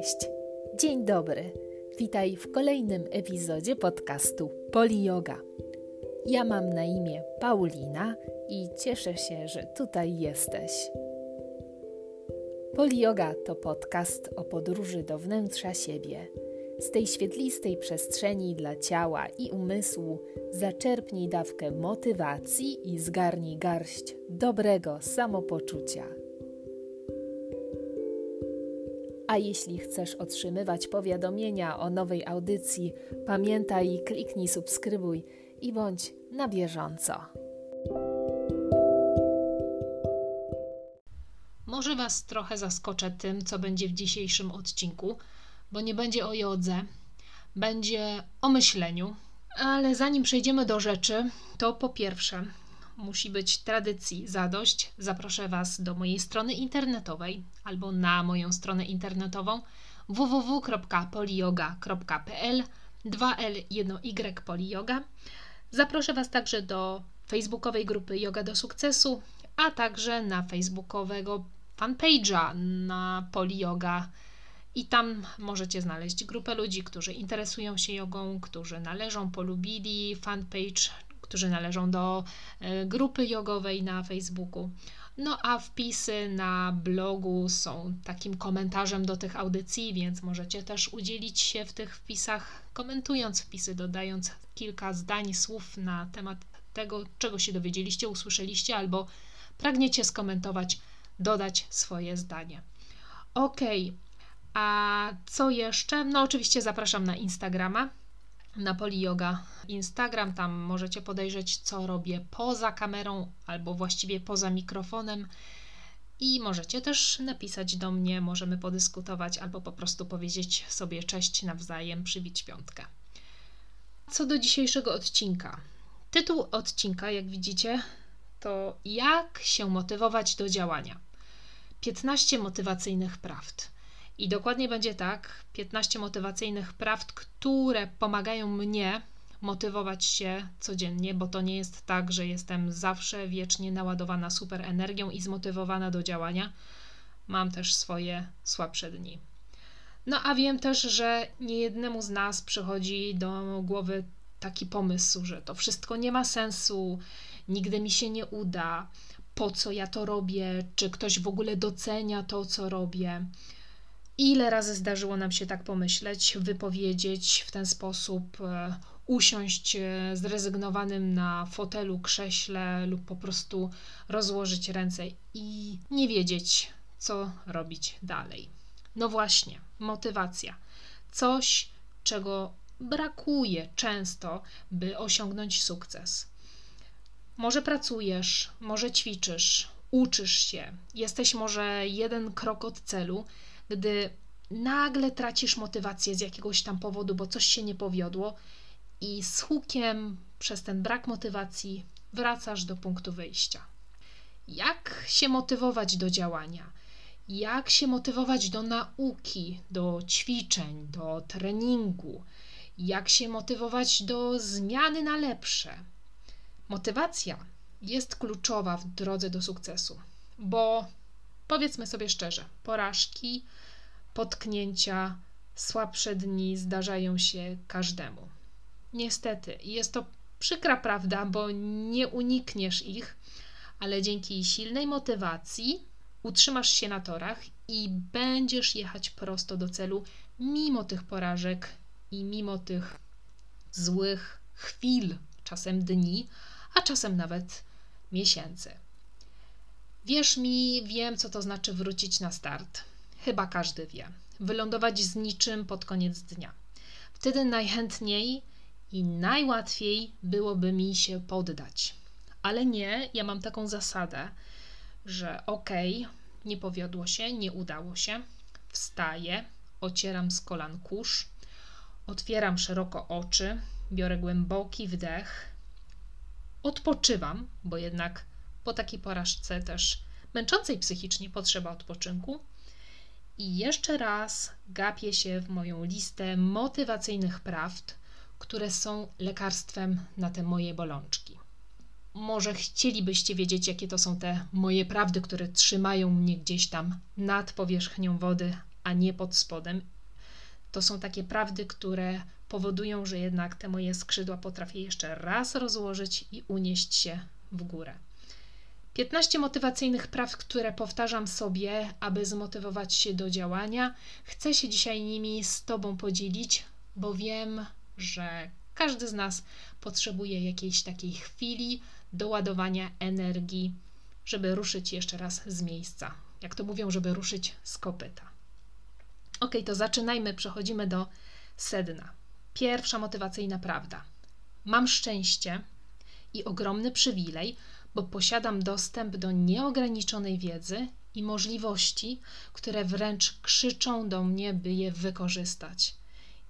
Cześć, dzień dobry. Witaj w kolejnym epizodzie podcastu Poli Yoga. Ja mam na imię Paulina i cieszę się, że tutaj jesteś. Poli Yoga to podcast o podróży do wnętrza siebie. Z tej świetlistej przestrzeni dla ciała i umysłu zaczerpnij dawkę motywacji i zgarnij garść dobrego samopoczucia. A jeśli chcesz otrzymywać powiadomienia o nowej audycji, pamiętaj kliknij subskrybuj i bądź na bieżąco. Może Was trochę zaskoczę tym, co będzie w dzisiejszym odcinku, bo nie będzie o jodze, będzie o myśleniu. Ale zanim przejdziemy do rzeczy, to po pierwsze, musi być tradycji zadość. Zaproszę Was do mojej strony internetowej albo na moją stronę internetową www.poliyoga.pl 2L 1Y Poliyoga. Zaproszę Was także do facebookowej grupy Yoga do Sukcesu, a także na facebookowego fanpage'a na Poliyoga. I tam możecie znaleźć grupę ludzi, którzy interesują się jogą, którzy należą, polubili fanpage którzy należą do e, grupy jogowej na Facebooku. No a wpisy na blogu są takim komentarzem do tych audycji, więc możecie też udzielić się w tych wpisach, komentując wpisy, dodając kilka zdań, słów na temat tego, czego się dowiedzieliście, usłyszeliście, albo pragniecie skomentować, dodać swoje zdanie. Ok, a co jeszcze? No, oczywiście zapraszam na Instagrama na Poli Yoga Instagram. Tam możecie podejrzeć, co robię poza kamerą albo właściwie poza mikrofonem. I możecie też napisać do mnie, możemy podyskutować albo po prostu powiedzieć sobie cześć nawzajem, przybić piątkę. Co do dzisiejszego odcinka. Tytuł odcinka, jak widzicie, to Jak się motywować do działania. 15 motywacyjnych prawd. I dokładnie będzie tak: 15 motywacyjnych prawd, które pomagają mnie motywować się codziennie, bo to nie jest tak, że jestem zawsze wiecznie naładowana super energią i zmotywowana do działania. Mam też swoje słabsze dni. No a wiem też, że niejednemu z nas przychodzi do głowy taki pomysł, że to wszystko nie ma sensu, nigdy mi się nie uda, po co ja to robię, czy ktoś w ogóle docenia to, co robię. Ile razy zdarzyło nam się tak pomyśleć, wypowiedzieć w ten sposób, e, usiąść e, zrezygnowanym na fotelu, krześle lub po prostu rozłożyć ręce i nie wiedzieć, co robić dalej. No właśnie, motywacja. Coś, czego brakuje często, by osiągnąć sukces. Może pracujesz, może ćwiczysz, uczysz się, jesteś może jeden krok od celu gdy nagle tracisz motywację z jakiegoś tam powodu, bo coś się nie powiodło i z hukiem przez ten brak motywacji wracasz do punktu wyjścia. Jak się motywować do działania? Jak się motywować do nauki, do ćwiczeń, do treningu? Jak się motywować do zmiany na lepsze? Motywacja jest kluczowa w drodze do sukcesu, bo Powiedzmy sobie szczerze, porażki, potknięcia, słabsze dni zdarzają się każdemu. Niestety, jest to przykra prawda, bo nie unikniesz ich, ale dzięki silnej motywacji utrzymasz się na torach i będziesz jechać prosto do celu, mimo tych porażek i mimo tych złych chwil, czasem dni, a czasem nawet miesięcy. Wierz mi, wiem, co to znaczy wrócić na start. Chyba każdy wie. Wylądować z niczym pod koniec dnia. Wtedy najchętniej i najłatwiej byłoby mi się poddać. Ale nie, ja mam taką zasadę, że okej, okay, nie powiodło się, nie udało się. Wstaję, ocieram z kolan kurz, otwieram szeroko oczy, biorę głęboki wdech, odpoczywam, bo jednak po takiej porażce też męczącej psychicznie potrzeba odpoczynku. I jeszcze raz gapię się w moją listę motywacyjnych prawd, które są lekarstwem na te moje bolączki. Może chcielibyście wiedzieć, jakie to są te moje prawdy, które trzymają mnie gdzieś tam nad powierzchnią wody, a nie pod spodem. To są takie prawdy, które powodują, że jednak te moje skrzydła potrafię jeszcze raz rozłożyć i unieść się w górę. 15 motywacyjnych praw, które powtarzam sobie, aby zmotywować się do działania. Chcę się dzisiaj nimi z Tobą podzielić, bo wiem, że każdy z nas potrzebuje jakiejś takiej chwili doładowania energii, żeby ruszyć jeszcze raz z miejsca. Jak to mówią, żeby ruszyć z kopyta. Ok, to zaczynajmy, przechodzimy do sedna. Pierwsza motywacyjna prawda. Mam szczęście i ogromny przywilej, bo posiadam dostęp do nieograniczonej wiedzy i możliwości, które wręcz krzyczą do mnie, by je wykorzystać.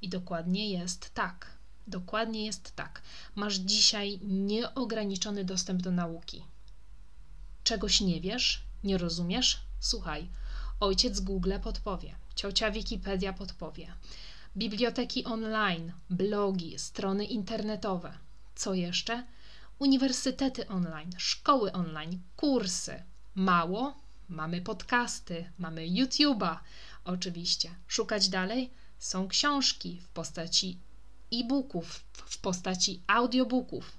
I dokładnie jest tak. Dokładnie jest tak. Masz dzisiaj nieograniczony dostęp do nauki. Czegoś nie wiesz, nie rozumiesz? Słuchaj, ojciec Google podpowie, ciocia Wikipedia podpowie, biblioteki online, blogi, strony internetowe. Co jeszcze? Uniwersytety online, szkoły online, kursy. Mało? Mamy podcasty, mamy YouTube'a, oczywiście. Szukać dalej? Są książki w postaci e-booków, w postaci audiobooków.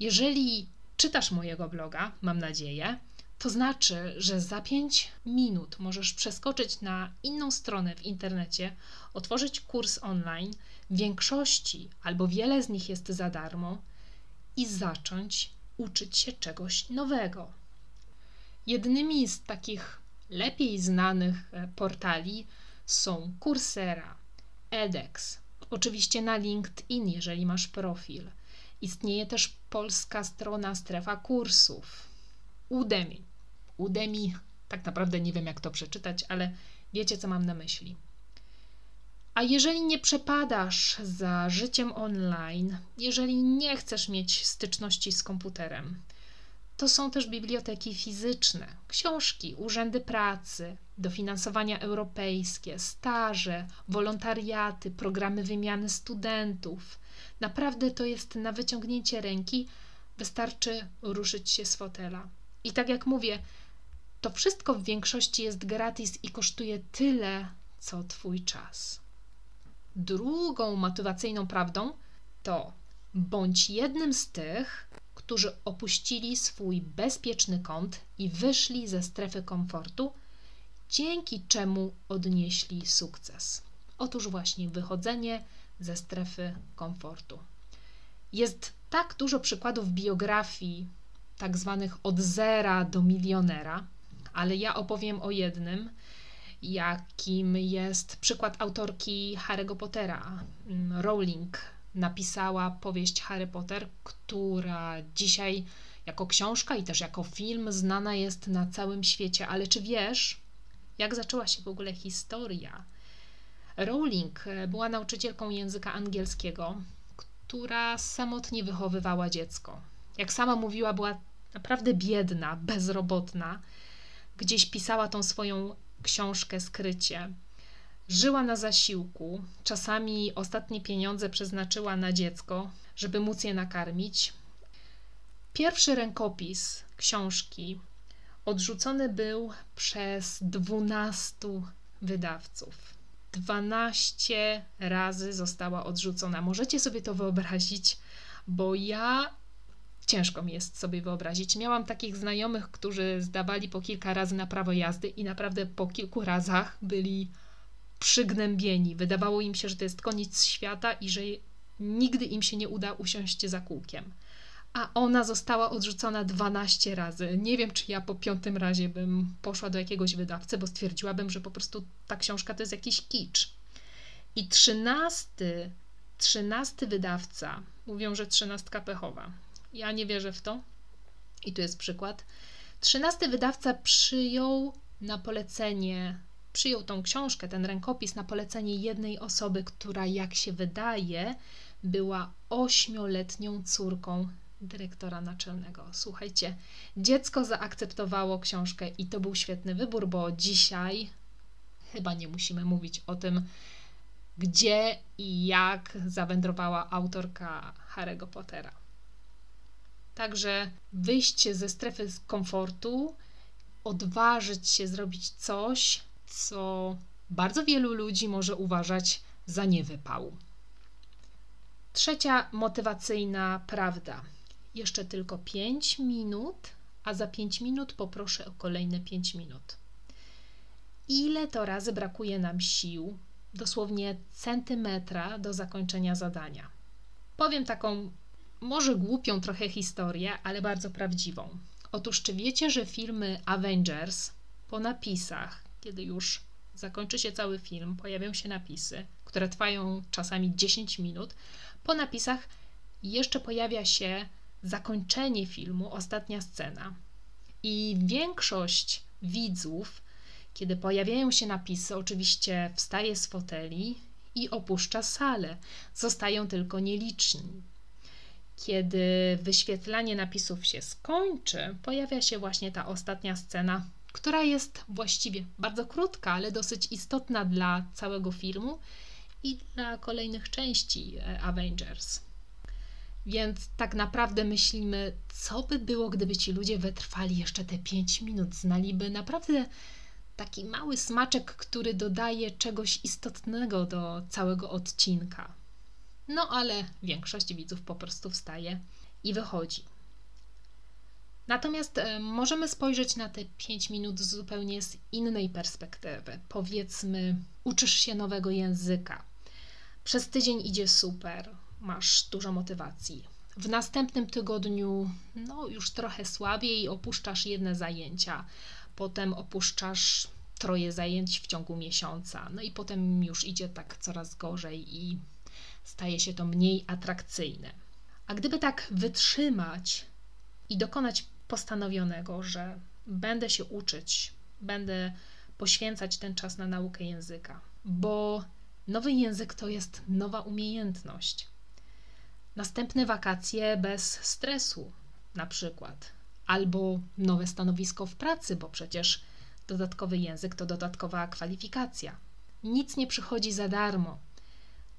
Jeżeli czytasz mojego bloga, mam nadzieję, to znaczy, że za 5 minut możesz przeskoczyć na inną stronę w internecie, otworzyć kurs online. W większości albo wiele z nich jest za darmo i zacząć uczyć się czegoś nowego. Jednymi z takich lepiej znanych e, portali są Coursera, edX, oczywiście na LinkedIn, jeżeli masz profil. Istnieje też polska strona strefa kursów. Udemy. Udemy, tak naprawdę nie wiem jak to przeczytać, ale wiecie co mam na myśli. A jeżeli nie przepadasz za życiem online, jeżeli nie chcesz mieć styczności z komputerem, to są też biblioteki fizyczne, książki, urzędy pracy, dofinansowania europejskie, staże, wolontariaty, programy wymiany studentów. Naprawdę to jest na wyciągnięcie ręki, wystarczy ruszyć się z fotela. I tak jak mówię, to wszystko w większości jest gratis i kosztuje tyle, co Twój czas. Drugą motywacyjną prawdą to bądź jednym z tych, którzy opuścili swój bezpieczny kąt i wyszli ze strefy komfortu, dzięki czemu odnieśli sukces. Otóż właśnie wychodzenie ze strefy komfortu. Jest tak dużo przykładów biografii, tak zwanych od zera do milionera, ale ja opowiem o jednym, jakim jest przykład autorki Harry'ego Pottera, mm, Rowling. Napisała powieść Harry Potter, która dzisiaj jako książka i też jako film znana jest na całym świecie. Ale czy wiesz, jak zaczęła się w ogóle historia? Rowling była nauczycielką języka angielskiego, która samotnie wychowywała dziecko. Jak sama mówiła, była naprawdę biedna, bezrobotna. Gdzieś pisała tą swoją książkę skrycie. Żyła na zasiłku, czasami ostatnie pieniądze przeznaczyła na dziecko, żeby móc je nakarmić. Pierwszy rękopis książki odrzucony był przez 12 wydawców. 12 razy została odrzucona. Możecie sobie to wyobrazić, bo ja ciężko mi jest sobie wyobrazić. Miałam takich znajomych, którzy zdawali po kilka razy na prawo jazdy i naprawdę po kilku razach byli przygnębieni. Wydawało im się, że to jest koniec świata i że nigdy im się nie uda usiąść za kółkiem. A ona została odrzucona 12 razy. Nie wiem, czy ja po piątym razie bym poszła do jakiegoś wydawcy, bo stwierdziłabym, że po prostu ta książka to jest jakiś kicz. I trzynasty, trzynasty wydawca, mówią, że trzynastka pechowa, ja nie wierzę w to. I tu jest przykład. Trzynasty wydawca przyjął na polecenie, przyjął tą książkę, ten rękopis na polecenie jednej osoby, która, jak się wydaje, była ośmioletnią córką dyrektora naczelnego. Słuchajcie, dziecko zaakceptowało książkę i to był świetny wybór, bo dzisiaj chyba nie musimy mówić o tym, gdzie i jak zawędrowała autorka Harry'ego Pottera. Także wyjść ze strefy komfortu, odważyć się zrobić coś, co bardzo wielu ludzi może uważać za niewypał. Trzecia motywacyjna prawda. Jeszcze tylko 5 minut, a za 5 minut poproszę o kolejne 5 minut. Ile to razy brakuje nam sił, dosłownie centymetra do zakończenia zadania? Powiem taką może głupią trochę historię, ale bardzo prawdziwą. Otóż, czy wiecie, że filmy Avengers po napisach, kiedy już zakończy się cały film, pojawią się napisy, które trwają czasami 10 minut. Po napisach jeszcze pojawia się zakończenie filmu, ostatnia scena. I większość widzów, kiedy pojawiają się napisy, oczywiście wstaje z foteli i opuszcza salę. Zostają tylko nieliczni. Kiedy wyświetlanie napisów się skończy, pojawia się właśnie ta ostatnia scena, która jest właściwie bardzo krótka, ale dosyć istotna dla całego filmu i dla kolejnych części e, Avengers. Więc tak naprawdę myślimy, co by było, gdyby ci ludzie wytrwali jeszcze te 5 minut, znaliby naprawdę taki mały smaczek, który dodaje czegoś istotnego do całego odcinka. No ale większość widzów po prostu wstaje i wychodzi. Natomiast e, możemy spojrzeć na te 5 minut zupełnie z innej perspektywy. Powiedzmy, uczysz się nowego języka. Przez tydzień idzie super, masz dużo motywacji. W następnym tygodniu, no już trochę słabiej, opuszczasz jedne zajęcia, potem opuszczasz troje zajęć w ciągu miesiąca, no i potem już idzie tak coraz gorzej i staje się to mniej atrakcyjne. A gdyby tak wytrzymać i dokonać postanowionego, że będę się uczyć, będę poświęcać ten czas na naukę języka, bo nowy język to jest nowa umiejętność. Następne wakacje bez stresu, na przykład, albo nowe stanowisko w pracy, bo przecież dodatkowy język to dodatkowa kwalifikacja. Nic nie przychodzi za darmo.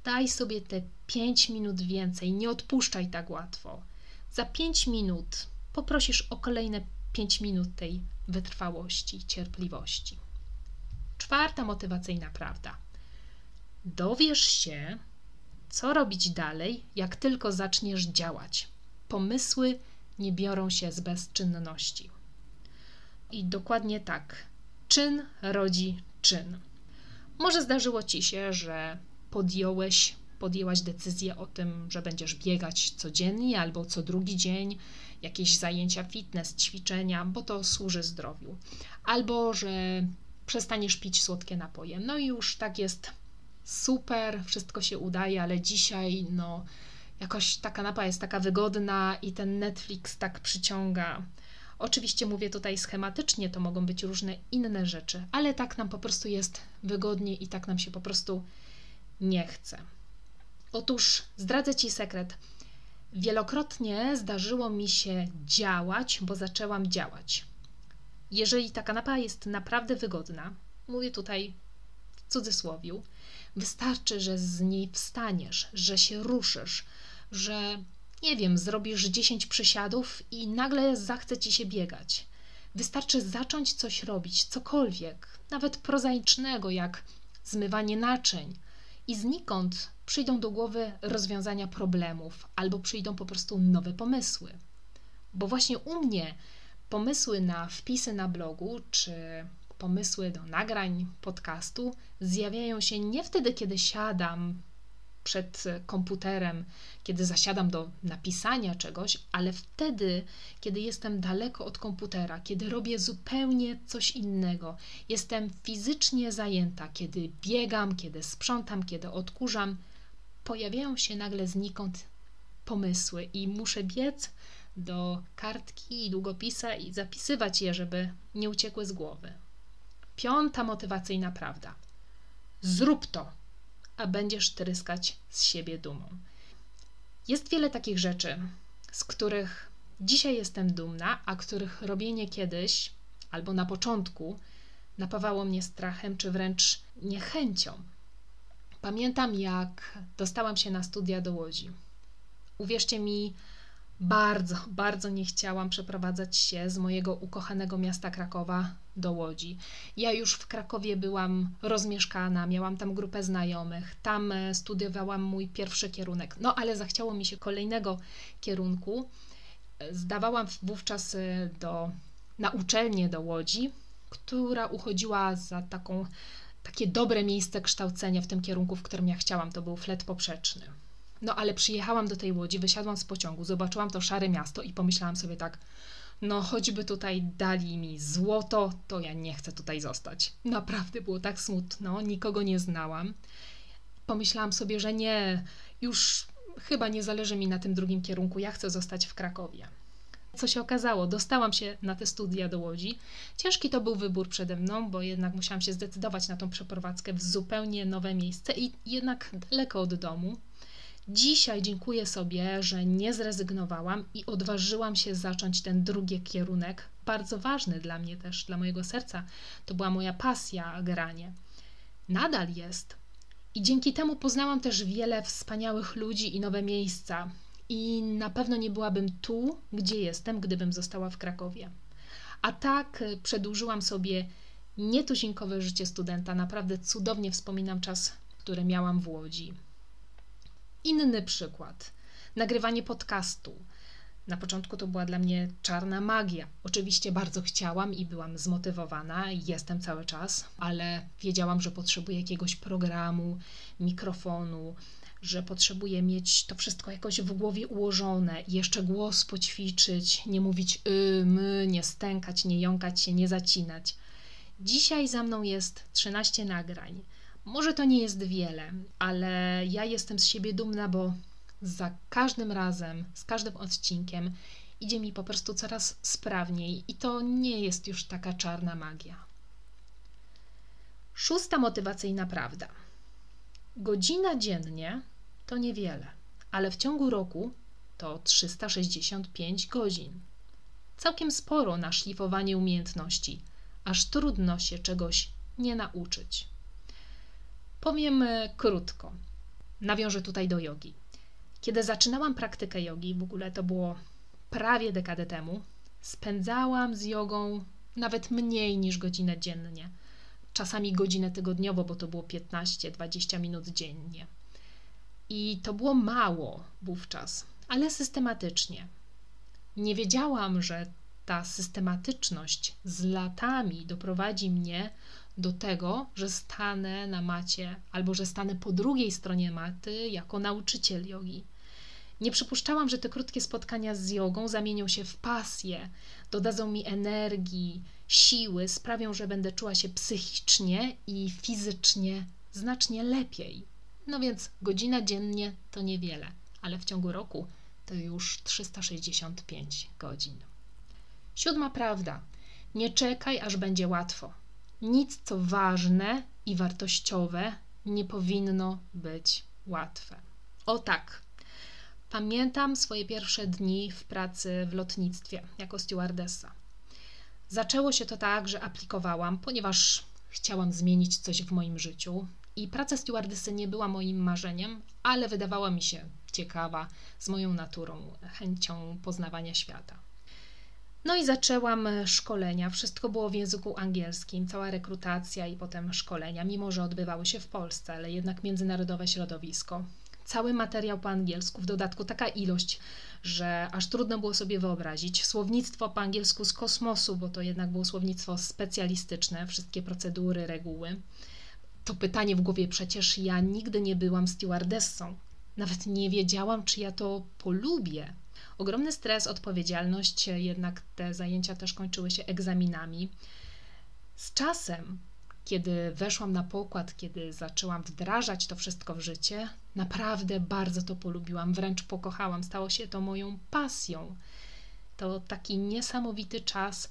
Daj sobie te 5 minut więcej, nie odpuszczaj tak łatwo. Za 5 minut poprosisz o kolejne 5 minut tej wytrwałości, cierpliwości. Czwarta motywacyjna prawda. Dowiesz się, co robić dalej, jak tylko zaczniesz działać. Pomysły nie biorą się z bezczynności. I dokładnie tak. Czyn rodzi czyn. Może zdarzyło ci się, że podjąłeś, podjęłaś decyzję o tym, że będziesz biegać codziennie albo co drugi dzień, jakieś zajęcia fitness, ćwiczenia, bo to służy zdrowiu, albo że przestaniesz pić słodkie napoje. No i już tak jest super, wszystko się udaje, ale dzisiaj no jakoś ta kanapa jest taka wygodna i ten Netflix tak przyciąga. Oczywiście mówię tutaj schematycznie, to mogą być różne inne rzeczy, ale tak nam po prostu jest wygodnie i tak nam się po prostu nie chce. Otóż zdradzę Ci sekret. Wielokrotnie zdarzyło mi się działać, bo zaczęłam działać. Jeżeli ta kanapa jest naprawdę wygodna, mówię tutaj w cudzysłowiu, wystarczy, że z niej wstaniesz, że się ruszysz, że nie wiem, zrobisz 10 przysiadów i nagle zachce ci się biegać. Wystarczy zacząć coś robić, cokolwiek, nawet prozaicznego, jak zmywanie naczyń, i znikąd przyjdą do głowy rozwiązania problemów albo przyjdą po prostu nowe pomysły. Bo właśnie u mnie pomysły na wpisy na blogu czy pomysły do nagrań podcastu zjawiają się nie wtedy, kiedy siadam przed komputerem, kiedy zasiadam do napisania czegoś, ale wtedy, kiedy jestem daleko od komputera, kiedy robię zupełnie coś innego. Jestem fizycznie zajęta, kiedy biegam, kiedy sprzątam, kiedy odkurzam, pojawiają się nagle znikąd pomysły i muszę biec do kartki i długopisa i zapisywać je, żeby nie uciekły z głowy. Piąta motywacyjna prawda. Zrób to a będziesz tryskać z siebie dumą. Jest wiele takich rzeczy, z których dzisiaj jestem dumna, a których robienie kiedyś albo na początku napawało mnie strachem czy wręcz niechęcią. Pamiętam, jak dostałam się na studia do Łodzi. Uwierzcie mi, Bardzo, bardzo nie chciałam przeprowadzać się z mojego ukochanego miasta Krakowa do Łodzi. Ja już w Krakowie byłam rozmieszkana, miałam tam grupę znajomych, tam e, studiowałam mój pierwszy kierunek. No ale zachciało mi się kolejnego kierunku. Zdawałam wówczas e, do, na uczelnię do Łodzi, która uchodziła za taką, takie dobre miejsce kształcenia w tym kierunku, w którym ja chciałam. To był flet poprzeczny. No ale przyjechałam do tej łodzi, wysiadłam z pociągu, zobaczyłam to szare miasto i pomyślałam sobie tak, no choćby tutaj dali mi złoto, to ja nie chcę tutaj zostać. Naprawdę było tak smutno, nikogo nie znałam. Pomyślałam sobie, że nie, już chyba nie zależy mi na tym drugim kierunku, ja chcę zostać w Krakowie. Co się okazało? Dostałam się na te studia do Łodzi. Ciężki to był wybór przede mną, bo jednak musiałam się zdecydować na tą przeprowadzkę w zupełnie nowe miejsce i jednak daleko od domu. Dzisiaj dziękuję sobie, że nie zrezygnowałam i odważyłam się zacząć ten drugi kierunek, bardzo ważny dla mnie też, dla mojego serca. To była moja pasja granie. Nadal jest. I dzięki temu poznałam też wiele wspaniałych ludzi i nowe miejsca. I na pewno nie byłabym tu, gdzie jestem, gdybym została w Krakowie. A tak e, przedłużyłam sobie nietuzinkowe życie studenta. Naprawdę cudownie wspominam czas, który miałam w Łodzi. Inny przykład. Nagrywanie podcastu. Na początku to była dla mnie czarna magia. Oczywiście bardzo chciałam i byłam zmotywowana, jestem cały czas, ale wiedziałam, że potrzebuję jakiegoś programu, mikrofonu, że potrzebuję mieć to wszystko jakoś w głowie ułożone, jeszcze głos poćwiczyć, nie mówić y, my, nie stękać, nie jąkać się, nie zacinać. Dzisiaj za mną jest 13 nagrań. Może to nie jest wiele, ale ja jestem z siebie dumna, bo za każdym razem, z każdym odcinkiem idzie mi po prostu coraz sprawniej i to nie jest już taka czarna magia. Szósta motywacyjna prawda. Godzina dziennie to niewiele, ale w ciągu roku to 365 godzin. Całkiem sporo na szlifowanie umiejętności, aż trudno się czegoś nie nauczyć. Powiem e, krótko. Nawiążę tutaj do jogi. Kiedy zaczynałam praktykę jogi, w ogóle to było prawie dekadę temu, spędzałam z jogą nawet mniej niż godzinę dziennie. Czasami godzinę tygodniowo, bo to było 15-20 minut dziennie. I to było mało wówczas, ale systematycznie. Nie wiedziałam, że ta systematyczność z latami doprowadzi mnie do tego, że stanę na macie albo że stanę po drugiej stronie maty jako nauczyciel jogi. Nie przypuszczałam, że te krótkie spotkania z jogą zamienią się w pasję, dodadzą mi energii, siły, sprawią, że będę czuła się psychicznie i fizycznie znacznie lepiej. No więc godzina dziennie to niewiele, ale w ciągu roku to już 365 godzin. Siódma prawda. Nie czekaj, aż będzie łatwo. Nic, co ważne i wartościowe, nie powinno być łatwe. O tak. Pamiętam swoje pierwsze dni w pracy w lotnictwie jako stewardessa. Zaczęło się to tak, że aplikowałam, ponieważ chciałam zmienić coś w moim życiu i praca stewardessy nie była moim marzeniem, ale wydawała mi się ciekawa z moją naturą, chęcią poznawania świata. No i zaczęłam szkolenia. Wszystko było w języku angielskim, cała rekrutacja i potem szkolenia, mimo że odbywały się w Polsce, ale jednak międzynarodowe środowisko. Cały materiał po angielsku, w dodatku taka ilość, że aż trudno było sobie wyobrazić. Słownictwo po angielsku z kosmosu, bo to jednak było słownictwo specjalistyczne, wszystkie procedury, reguły. To pytanie w głowie, przecież ja nigdy nie byłam stewardessą. Nawet nie wiedziałam, czy ja to polubię ogromny stres, odpowiedzialność, jednak te zajęcia też kończyły się egzaminami. Z czasem, kiedy weszłam na pokład, kiedy zaczęłam wdrażać to wszystko w życie, naprawdę bardzo to polubiłam, wręcz pokochałam. Stało się to moją pasją. To taki niesamowity czas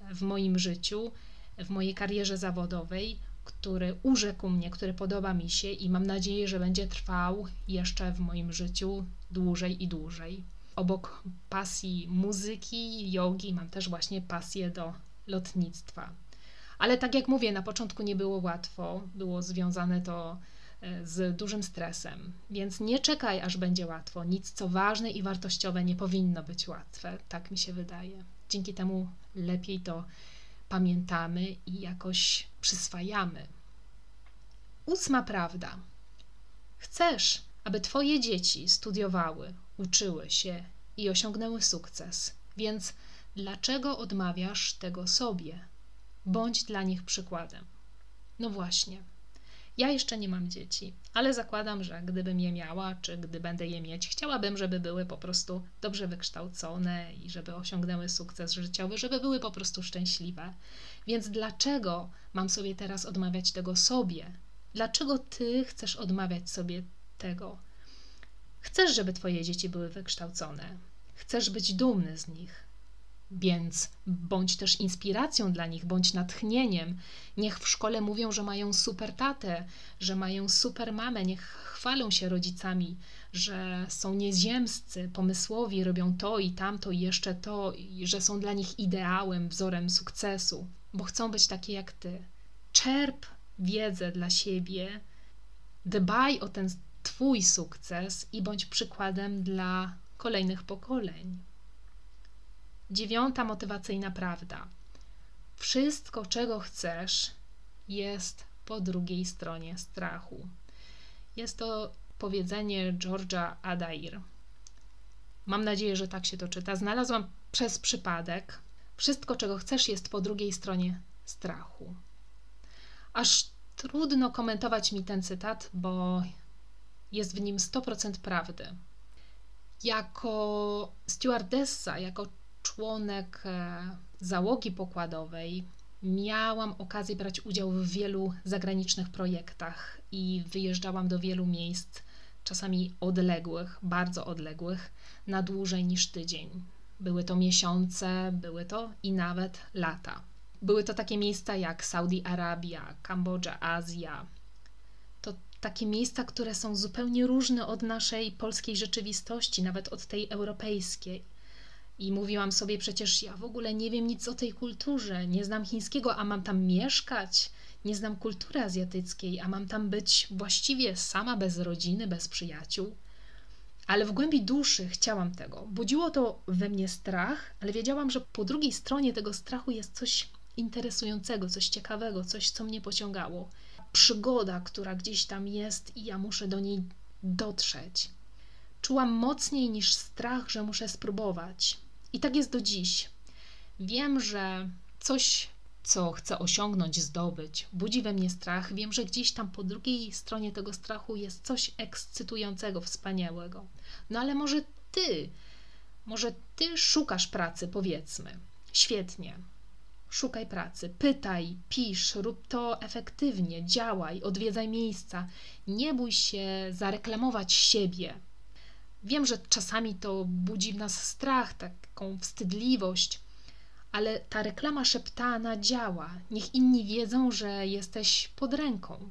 w moim życiu, w mojej karierze zawodowej, który urzekł mnie, który podoba mi się i mam nadzieję, że będzie trwał jeszcze w moim życiu dłużej i dłużej obok pasji muzyki, jogi, mam też właśnie pasję do lotnictwa. Ale tak jak mówię, na początku nie było łatwo, było związane to e, z dużym stresem. Więc nie czekaj, aż będzie łatwo. Nic, co ważne i wartościowe, nie powinno być łatwe. Tak mi się wydaje. Dzięki temu lepiej to pamiętamy i jakoś przyswajamy. Ósma prawda. Chcesz, aby Twoje dzieci studiowały, uczyły się i osiągnęły sukces, więc dlaczego odmawiasz tego sobie? Bądź dla nich przykładem. No właśnie. Ja jeszcze nie mam dzieci, ale zakładam, że gdybym je miała, czy gdy będę je mieć, chciałabym, żeby były po prostu dobrze wykształcone i żeby osiągnęły sukces życiowy, żeby były po prostu szczęśliwe. Więc dlaczego mam sobie teraz odmawiać tego sobie? Dlaczego ty chcesz odmawiać sobie tego? Chcesz, żeby twoje dzieci były wykształcone. Chcesz być dumny z nich. Więc bądź też inspiracją dla nich, bądź natchnieniem. Niech w szkole mówią, że mają super tatę, że mają super mamę, niech chwalą się rodzicami, że są nieziemscy, pomysłowi, robią to i tamto i jeszcze to, i że są dla nich ideałem, wzorem sukcesu, bo chcą być takie jak ty. Czerp wiedzę dla siebie, dbaj o ten Twój sukces i bądź przykładem dla kolejnych pokoleń. Dziewiąta motywacyjna prawda. Wszystko, czego chcesz, jest po drugiej stronie strachu. Jest to powiedzenie George'a Adair. Mam nadzieję, że tak się to czyta. Znalazłam przez przypadek. Wszystko, czego chcesz, jest po drugiej stronie strachu. Aż trudno komentować mi ten cytat, bo jest w nim 100% prawdy. Jako stewardessa, jako członek e, załogi pokładowej, miałam okazję brać udział w wielu zagranicznych projektach i wyjeżdżałam do wielu miejsc, czasami odległych, bardzo odległych, na dłużej niż tydzień. Były to miesiące, były to i nawet lata. Były to takie miejsca jak Saudi Arabia, Kambodża, Azja. Takie miejsca, które są zupełnie różne od naszej polskiej rzeczywistości, nawet od tej europejskiej. I mówiłam sobie, przecież ja w ogóle nie wiem nic o tej kulturze, nie znam chińskiego, a mam tam mieszkać, nie znam kultury azjatyckiej, a mam tam być właściwie sama, bez rodziny, bez przyjaciół. Ale w głębi duszy chciałam tego. Budziło to we mnie strach, ale wiedziałam, że po drugiej stronie tego strachu jest coś interesującego, coś ciekawego, coś, co mnie pociągało. Przygoda, która gdzieś tam jest i ja muszę do niej dotrzeć. Czułam mocniej niż strach, że muszę spróbować. I tak jest do dziś. Wiem, że coś, co chcę osiągnąć, zdobyć, budzi we mnie strach. Wiem, że gdzieś tam po drugiej stronie tego strachu jest coś ekscytującego, wspaniałego. No ale może ty, może ty szukasz pracy, powiedzmy. Świetnie. Szukaj pracy, pytaj, pisz, rób to efektywnie, działaj, odwiedzaj miejsca. Nie bój się zareklamować siebie. Wiem, że czasami to budzi w nas strach, taką wstydliwość, ale ta reklama szeptana działa. Niech inni wiedzą, że jesteś pod ręką.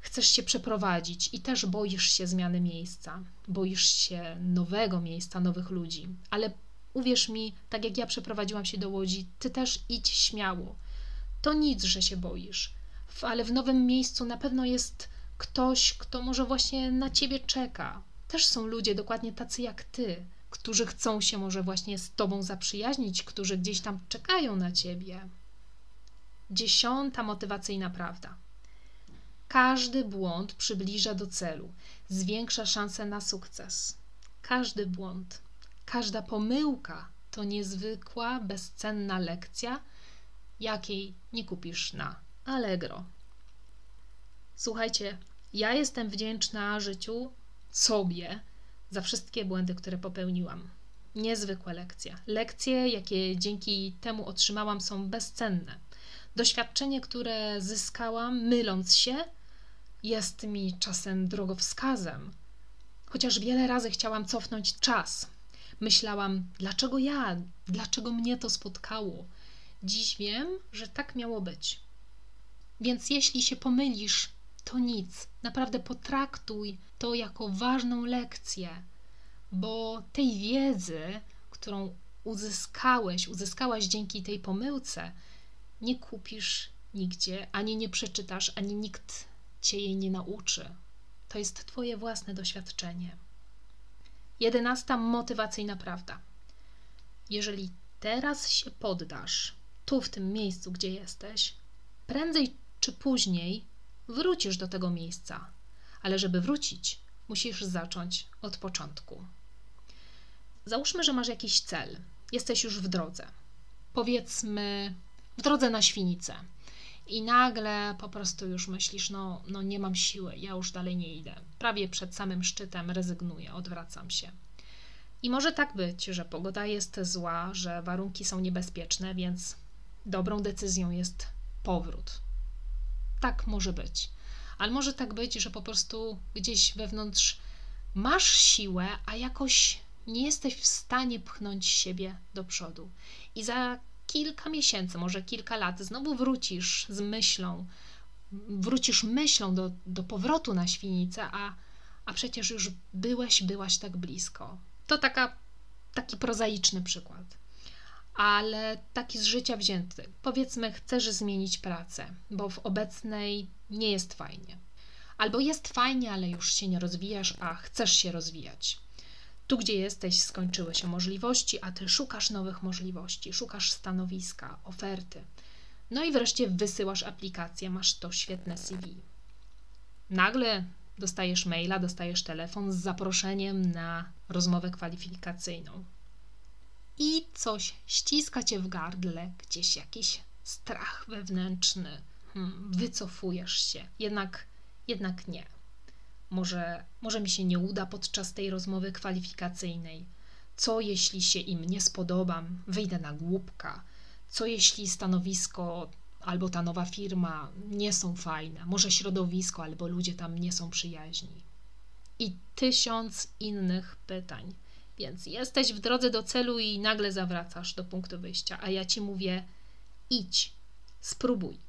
Chcesz się przeprowadzić i też boisz się zmiany miejsca, boisz się nowego miejsca, nowych ludzi, ale Uwierz mi, tak jak ja przeprowadziłam się do Łodzi, ty też idź śmiało. To nic, że się boisz, ale w nowym miejscu na pewno jest ktoś, kto może właśnie na ciebie czeka. Też są ludzie dokładnie tacy jak ty, którzy chcą się może właśnie z tobą zaprzyjaźnić, którzy gdzieś tam czekają na ciebie. Dziesiąta motywacyjna prawda. Każdy błąd przybliża do celu, zwiększa szanse na sukces. Każdy błąd. Każda pomyłka to niezwykła, bezcenna lekcja, jakiej nie kupisz na Allegro. Słuchajcie, ja jestem wdzięczna życiu sobie za wszystkie błędy, które popełniłam. Niezwykła lekcja. Lekcje, jakie dzięki temu otrzymałam, są bezcenne. Doświadczenie, które zyskałam, myląc się, jest mi czasem drogowskazem. Chociaż wiele razy chciałam cofnąć czas, Myślałam, dlaczego ja, dlaczego mnie to spotkało. Dziś wiem, że tak miało być. Więc jeśli się pomylisz, to nic. Naprawdę potraktuj to jako ważną lekcję, bo tej wiedzy, którą uzyskałeś, uzyskałaś dzięki tej pomyłce, nie kupisz nigdzie, ani nie przeczytasz, ani nikt cię jej nie nauczy. To jest twoje własne doświadczenie. Jedenasta motywacyjna prawda. Jeżeli teraz się poddasz, tu w tym miejscu, gdzie jesteś, prędzej czy później wrócisz do tego miejsca. Ale żeby wrócić, musisz zacząć od początku. Załóżmy, że masz jakiś cel, jesteś już w drodze. Powiedzmy, w drodze na świnicę. I nagle po prostu już myślisz, no, no nie mam siły, ja już dalej nie idę. Prawie przed samym szczytem rezygnuję, odwracam się. I może tak być, że pogoda jest zła, że warunki są niebezpieczne, więc dobrą decyzją jest powrót. Tak może być. Ale może tak być, że po prostu gdzieś wewnątrz masz siłę, a jakoś nie jesteś w stanie pchnąć siebie do przodu. I za kilka miesięcy, może kilka lat, znowu wrócisz z myślą, wrócisz myślą do, do powrotu na świnicę, a, a przecież już byłeś, byłaś tak blisko. To taka, taki prozaiczny przykład. Ale taki z życia wzięty. Powiedzmy, chcesz zmienić pracę, bo w obecnej nie jest fajnie. Albo jest fajnie, ale już się nie rozwijasz, a chcesz się rozwijać. Tu, gdzie jesteś, skończyły się możliwości, a ty szukasz nowych możliwości, szukasz stanowiska, oferty. No i wreszcie wysyłasz aplikację, masz to świetne CV. Nagle dostajesz maila, dostajesz telefon z zaproszeniem na rozmowę kwalifikacyjną. I coś ściska cię w gardle, gdzieś jakiś strach wewnętrzny. Hmm, wycofujesz się, jednak, jednak nie. Może, może mi się nie uda podczas tej rozmowy kwalifikacyjnej. Co jeśli się im nie spodobam, wyjdę na głupka? Co jeśli stanowisko albo ta nowa firma nie są fajne? Może środowisko albo ludzie tam nie są przyjaźni? I tysiąc innych pytań. Więc jesteś w drodze do celu i nagle zawracasz do punktu wyjścia, a ja ci mówię: idź, spróbuj.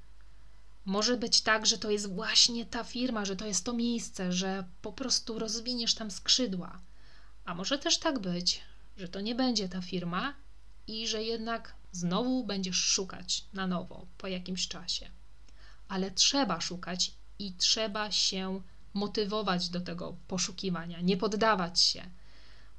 Może być tak, że to jest właśnie ta firma, że to jest to miejsce, że po prostu rozwiniesz tam skrzydła. A może też tak być, że to nie będzie ta firma i że jednak znowu będziesz szukać na nowo po jakimś czasie. Ale trzeba szukać i trzeba się motywować do tego poszukiwania, nie poddawać się.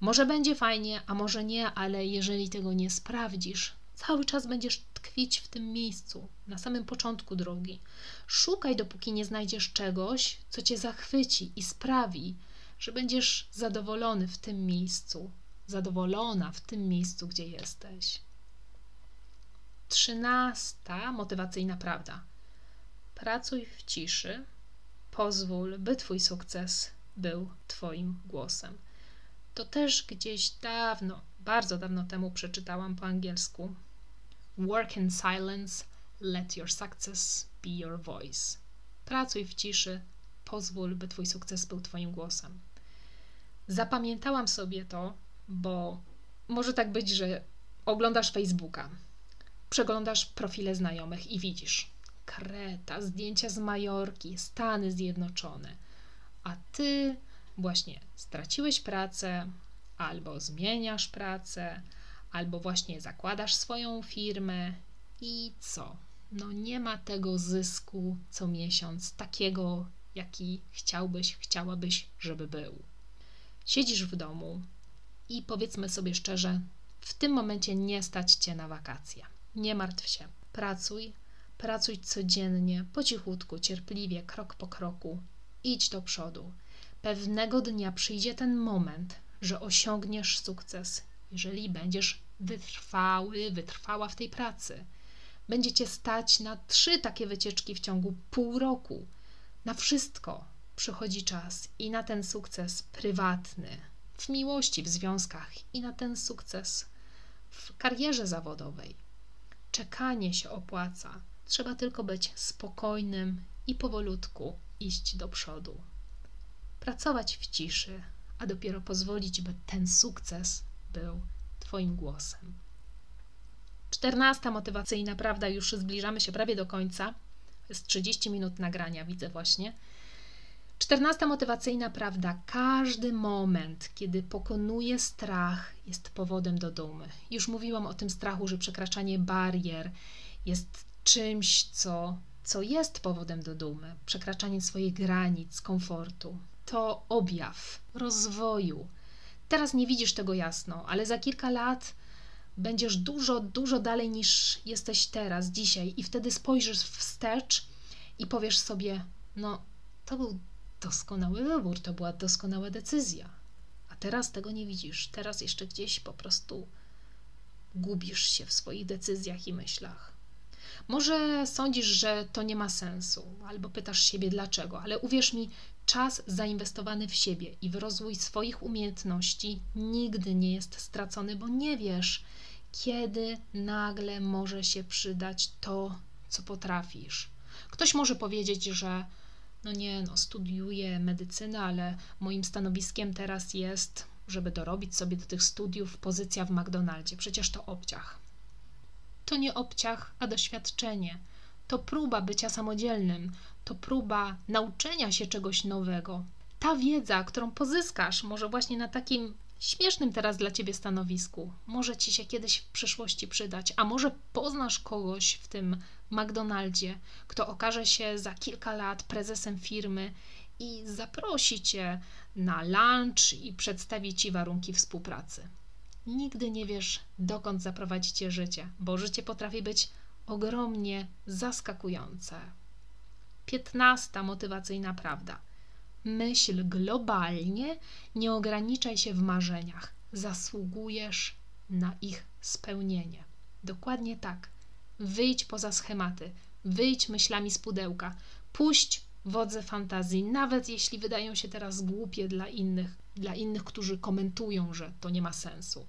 Może będzie fajnie, a może nie, ale jeżeli tego nie sprawdzisz, cały czas będziesz tkwić w tym miejscu, na samym początku drogi. Szukaj, dopóki nie znajdziesz czegoś, co cię zachwyci i sprawi, że będziesz zadowolony w tym miejscu, zadowolona w tym miejscu, gdzie jesteś. Trzynasta motywacyjna prawda. Pracuj w ciszy, pozwól, by Twój sukces był Twoim głosem. To też gdzieś dawno, bardzo dawno temu przeczytałam po angielsku Work in silence, let your success be your voice. Pracuj w ciszy, pozwól, by Twój sukces był Twoim głosem. Zapamiętałam sobie to, bo może tak być, że oglądasz Facebooka, przeglądasz profile znajomych i widzisz Kreta, zdjęcia z Majorki, Stany Zjednoczone, a Ty właśnie straciłeś pracę, albo zmieniasz pracę, albo właśnie zakładasz swoją firmę i co? No nie ma tego zysku co miesiąc, takiego, jaki chciałbyś, chciałabyś, żeby był. Siedzisz w domu i powiedzmy sobie szczerze, w tym momencie nie stać cię na wakacje. Nie martw się. Pracuj, pracuj codziennie, po cichutku, cierpliwie, krok po kroku. Idź do przodu. Pewnego dnia przyjdzie ten moment, że osiągniesz sukces jeżeli będziesz wytrwały, wytrwała w tej pracy. Będziecie stać na trzy takie wycieczki w ciągu pół roku. Na wszystko przychodzi czas i na ten sukces prywatny, w miłości, w związkach i na ten sukces w karierze zawodowej. Czekanie się opłaca. Trzeba tylko być spokojnym i powolutku iść do przodu. Pracować w ciszy, a dopiero pozwolić, by ten sukces był Twoim głosem. Czternasta motywacyjna prawda, już zbliżamy się prawie do końca. Jest 30 minut nagrania, widzę właśnie. Czternasta motywacyjna prawda. Każdy moment, kiedy pokonuje strach, jest powodem do dumy. Już mówiłam o tym strachu, że przekraczanie barier jest czymś, co co jest powodem do dumy, przekraczanie swoich granic, komfortu, to objaw rozwoju. Teraz nie widzisz tego jasno, ale za kilka lat będziesz dużo, dużo dalej niż jesteś teraz, dzisiaj, i wtedy spojrzysz wstecz i powiesz sobie: No, to był doskonały wybór, to była doskonała decyzja. A teraz tego nie widzisz. Teraz jeszcze gdzieś po prostu gubisz się w swoich decyzjach i myślach. Może sądzisz, że to nie ma sensu, albo pytasz siebie dlaczego, ale uwierz mi, czas zainwestowany w siebie i w rozwój swoich umiejętności nigdy nie jest stracony, bo nie wiesz, kiedy nagle może się przydać to, co potrafisz. Ktoś może powiedzieć, że no nie, no studiuję medycynę, ale moim stanowiskiem teraz jest, żeby dorobić sobie do tych studiów, pozycja w McDonaldzie. Przecież to obciach. To nie obciach, a doświadczenie. To próba bycia samodzielnym, to próba nauczenia się czegoś nowego. Ta wiedza, którą pozyskasz, może właśnie na takim śmiesznym teraz dla ciebie stanowisku, może ci się kiedyś w przyszłości przydać, a może poznasz kogoś w tym McDonaldzie, kto okaże się za kilka lat prezesem firmy i zaprosi cię na lunch i przedstawi ci warunki współpracy. Nigdy nie wiesz, dokąd zaprowadzi cię życie, bo życie potrafi być ogromnie zaskakujące. Piętnasta motywacyjna prawda. Myśl globalnie, nie ograniczaj się w marzeniach. Zasługujesz na ich spełnienie. Dokładnie tak. Wyjdź poza schematy, wyjdź myślami z pudełka, puść wodze fantazji, nawet jeśli wydają się teraz głupie dla innych, dla innych, którzy komentują, że to nie ma sensu.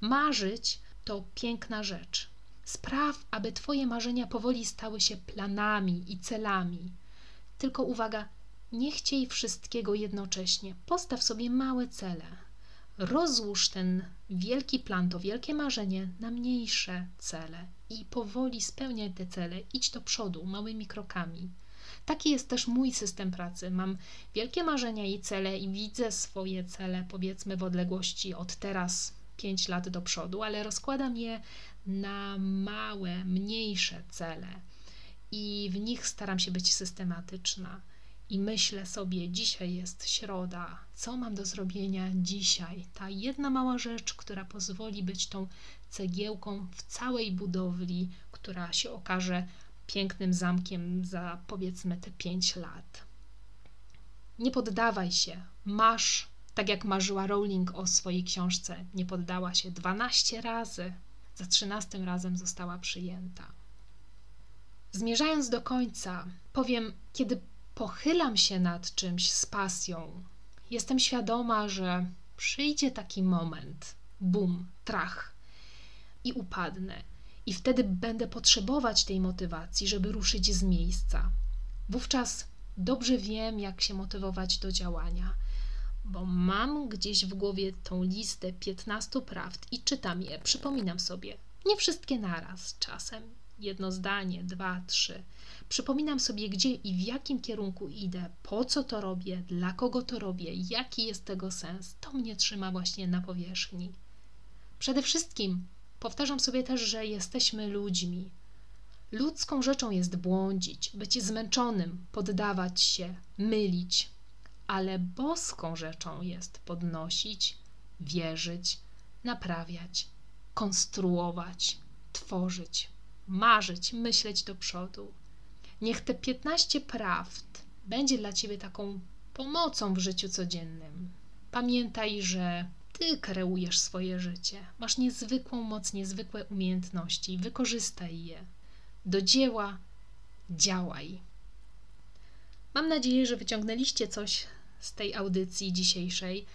Marzyć to piękna rzecz. Spraw, aby Twoje marzenia powoli stały się planami i celami. Tylko uwaga, nie chciej wszystkiego jednocześnie. Postaw sobie małe cele. Rozłóż ten wielki plan, to wielkie marzenie na mniejsze cele i powoli spełniaj te cele. Idź do przodu małymi krokami. Taki jest też mój system pracy. Mam wielkie marzenia i cele i widzę swoje cele, powiedzmy, w odległości od teraz 5 lat do przodu, ale rozkładam je na małe, mniejsze cele i w nich staram się być systematyczna. I myślę sobie, dzisiaj jest środa, co mam do zrobienia dzisiaj? Ta jedna mała rzecz, która pozwoli być tą cegiełką w całej budowli, która się okaże pięknym zamkiem za powiedzmy te 5 lat. Nie poddawaj się, masz, tak jak marzyła Rowling o swojej książce, nie poddała się 12 razy, za 13 razem została przyjęta. Zmierzając do końca, powiem, kiedy pochylam się nad czymś z pasją, jestem świadoma, że przyjdzie taki moment, bum, trach i upadnę. I wtedy będę potrzebować tej motywacji, żeby ruszyć z miejsca. Wówczas dobrze wiem, jak się motywować do działania, bo mam gdzieś w głowie tą listę 15 prawd i czytam je, przypominam sobie. Nie wszystkie naraz, czasem jedno zdanie, dwa, trzy. Przypominam sobie, gdzie i w jakim kierunku idę, po co to robię, dla kogo to robię, jaki jest tego sens. To mnie trzyma właśnie na powierzchni. Przede wszystkim powtarzam sobie też, że jesteśmy ludźmi. Ludzką rzeczą jest błądzić, być zmęczonym, poddawać się, mylić, ale boską rzeczą jest podnosić, wierzyć, naprawiać, konstruować, tworzyć, marzyć, myśleć do przodu. Niech te 15 prawd będzie dla Ciebie taką pomocą w życiu codziennym. Pamiętaj, że Ty kreujesz swoje życie. Masz niezwykłą moc, niezwykłe umiejętności. Wykorzystaj je. Do dzieła działaj. Mam nadzieję, że wyciągnęliście coś z tej audycji dzisiejszej,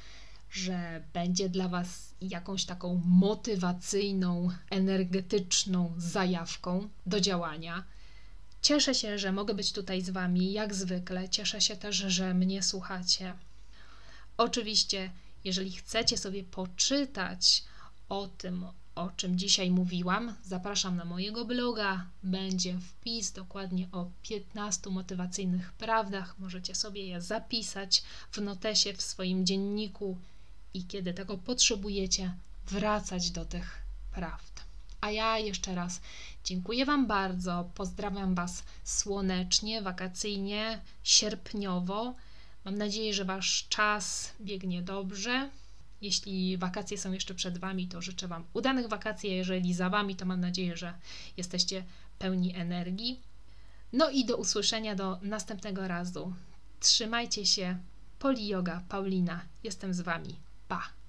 że będzie dla Was jakąś taką motywacyjną, energetyczną zajawką do działania. Cieszę się, że mogę być tutaj z Wami, jak zwykle. Cieszę się też, że mnie słuchacie. Oczywiście, jeżeli chcecie sobie poczytać o tym, o czym dzisiaj mówiłam, zapraszam na mojego bloga. Będzie wpis dokładnie o 15 motywacyjnych prawdach. Możecie sobie je zapisać w notesie w swoim dzienniku i kiedy tego potrzebujecie, wracać do tych prawd. A ja jeszcze raz dziękuję Wam bardzo. Pozdrawiam Was słonecznie, wakacyjnie, sierpniowo. Mam nadzieję, że Wasz czas biegnie dobrze. Jeśli wakacje są jeszcze przed Wami, to życzę Wam udanych wakacji. A jeżeli za Wami, to mam nadzieję, że jesteście pełni energii. No i do usłyszenia do następnego razu. Trzymajcie się. Poli Yoga, Paulina. Jestem z Wami. Pa!